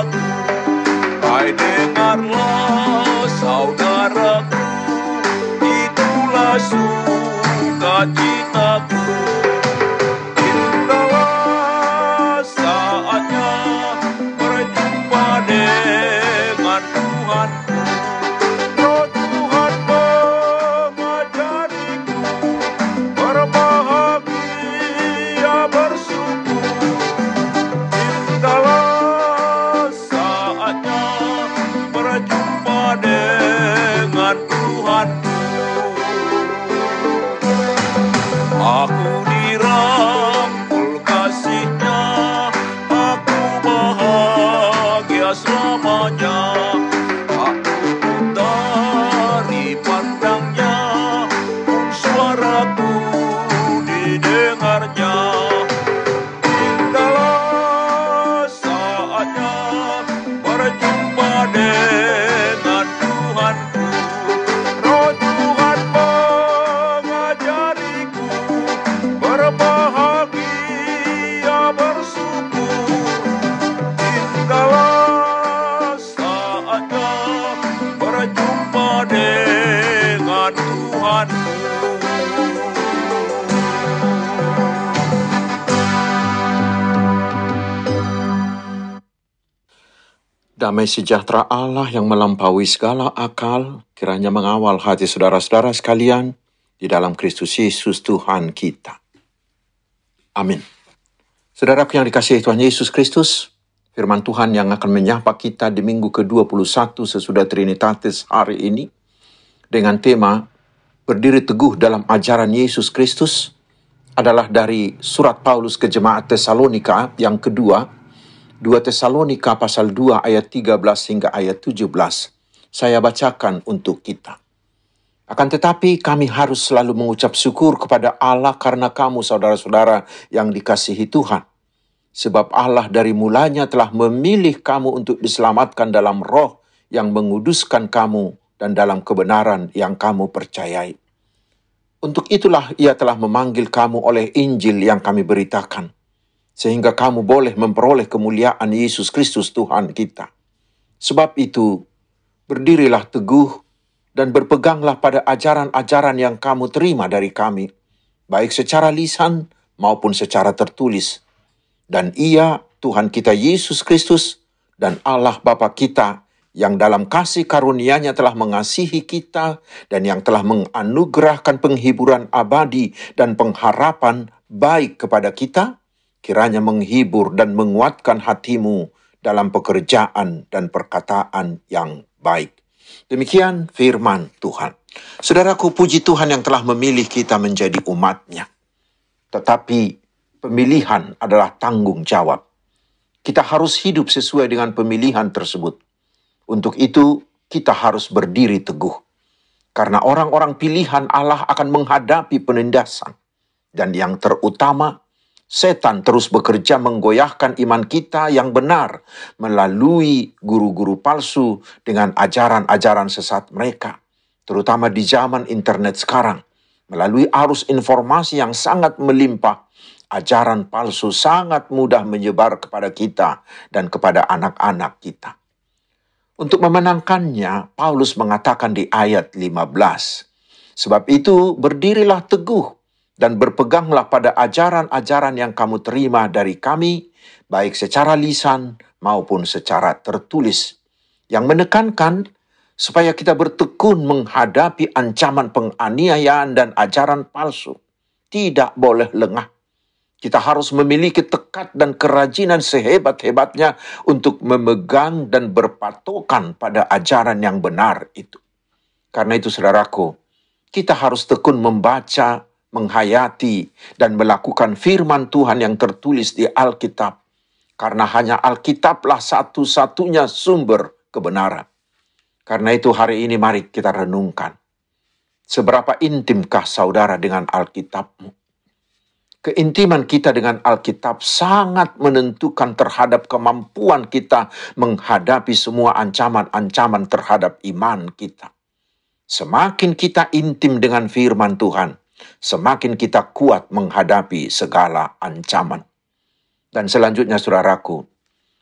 up. Deborah. Damai sejahtera Allah yang melampaui segala akal, kiranya mengawal hati saudara-saudara sekalian di dalam Kristus Yesus Tuhan kita. Amin. Saudaraku yang dikasihi Tuhan Yesus Kristus, firman Tuhan yang akan menyapa kita di minggu ke-21 sesudah Trinitatis hari ini, dengan tema Berdiri Teguh dalam Ajaran Yesus Kristus, adalah dari surat Paulus ke jemaat Tesalonika yang kedua, 2 Tesalonika pasal 2 ayat 13 hingga ayat 17. Saya bacakan untuk kita. Akan tetapi kami harus selalu mengucap syukur kepada Allah karena kamu saudara-saudara yang dikasihi Tuhan. Sebab Allah dari mulanya telah memilih kamu untuk diselamatkan dalam roh yang menguduskan kamu dan dalam kebenaran yang kamu percayai. Untuk itulah ia telah memanggil kamu oleh Injil yang kami beritakan sehingga kamu boleh memperoleh kemuliaan Yesus Kristus Tuhan kita. Sebab itu, berdirilah teguh dan berpeganglah pada ajaran-ajaran yang kamu terima dari kami, baik secara lisan maupun secara tertulis. Dan ia, Tuhan kita Yesus Kristus, dan Allah Bapa kita yang dalam kasih karunia-Nya telah mengasihi kita dan yang telah menganugerahkan penghiburan abadi dan pengharapan baik kepada kita, kiranya menghibur dan menguatkan hatimu dalam pekerjaan dan perkataan yang baik. Demikian firman Tuhan. Saudaraku, puji Tuhan yang telah memilih kita menjadi umatnya. Tetapi pemilihan adalah tanggung jawab. Kita harus hidup sesuai dengan pemilihan tersebut. Untuk itu, kita harus berdiri teguh. Karena orang-orang pilihan Allah akan menghadapi penindasan. Dan yang terutama, setan terus bekerja menggoyahkan iman kita yang benar melalui guru-guru palsu dengan ajaran-ajaran sesat mereka. Terutama di zaman internet sekarang. Melalui arus informasi yang sangat melimpah, ajaran palsu sangat mudah menyebar kepada kita dan kepada anak-anak kita. Untuk memenangkannya, Paulus mengatakan di ayat 15, Sebab itu berdirilah teguh dan berpeganglah pada ajaran-ajaran yang kamu terima dari kami, baik secara lisan maupun secara tertulis, yang menekankan supaya kita bertekun menghadapi ancaman penganiayaan dan ajaran palsu. Tidak boleh lengah kita harus memiliki tekad dan kerajinan sehebat-hebatnya untuk memegang dan berpatokan pada ajaran yang benar itu. Karena itu saudaraku, kita harus tekun membaca, menghayati, dan melakukan firman Tuhan yang tertulis di Alkitab. Karena hanya Alkitablah satu-satunya sumber kebenaran. Karena itu hari ini mari kita renungkan. Seberapa intimkah saudara dengan Alkitabmu? Keintiman kita dengan Alkitab sangat menentukan terhadap kemampuan kita menghadapi semua ancaman-ancaman terhadap iman kita. Semakin kita intim dengan firman Tuhan, semakin kita kuat menghadapi segala ancaman. Dan selanjutnya saudaraku,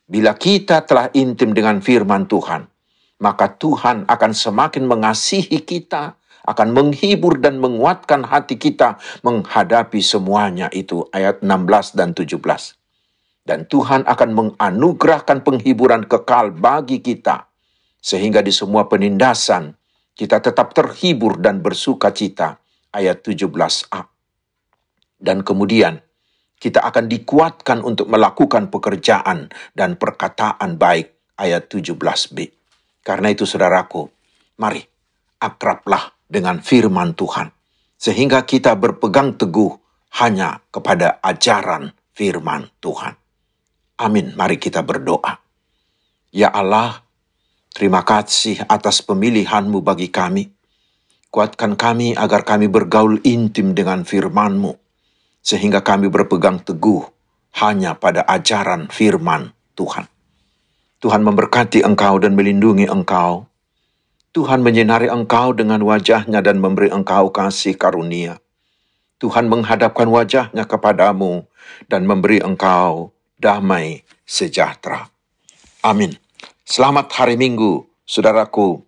bila kita telah intim dengan firman Tuhan, maka Tuhan akan semakin mengasihi kita, akan menghibur dan menguatkan hati kita menghadapi semuanya itu ayat 16 dan 17. Dan Tuhan akan menganugerahkan penghiburan kekal bagi kita sehingga di semua penindasan kita tetap terhibur dan bersuka cita ayat 17a. Dan kemudian kita akan dikuatkan untuk melakukan pekerjaan dan perkataan baik ayat 17b. Karena itu saudaraku, mari akrablah dengan firman Tuhan, sehingga kita berpegang teguh hanya kepada ajaran firman Tuhan. Amin. Mari kita berdoa. Ya Allah, terima kasih atas pemilihanmu bagi kami. Kuatkan kami agar kami bergaul intim dengan firman-Mu, sehingga kami berpegang teguh hanya pada ajaran firman Tuhan. Tuhan memberkati engkau dan melindungi engkau. Tuhan menyinari engkau dengan wajahnya dan memberi engkau kasih karunia. Tuhan menghadapkan wajahnya kepadamu dan memberi engkau damai sejahtera. Amin. Selamat hari Minggu, saudaraku.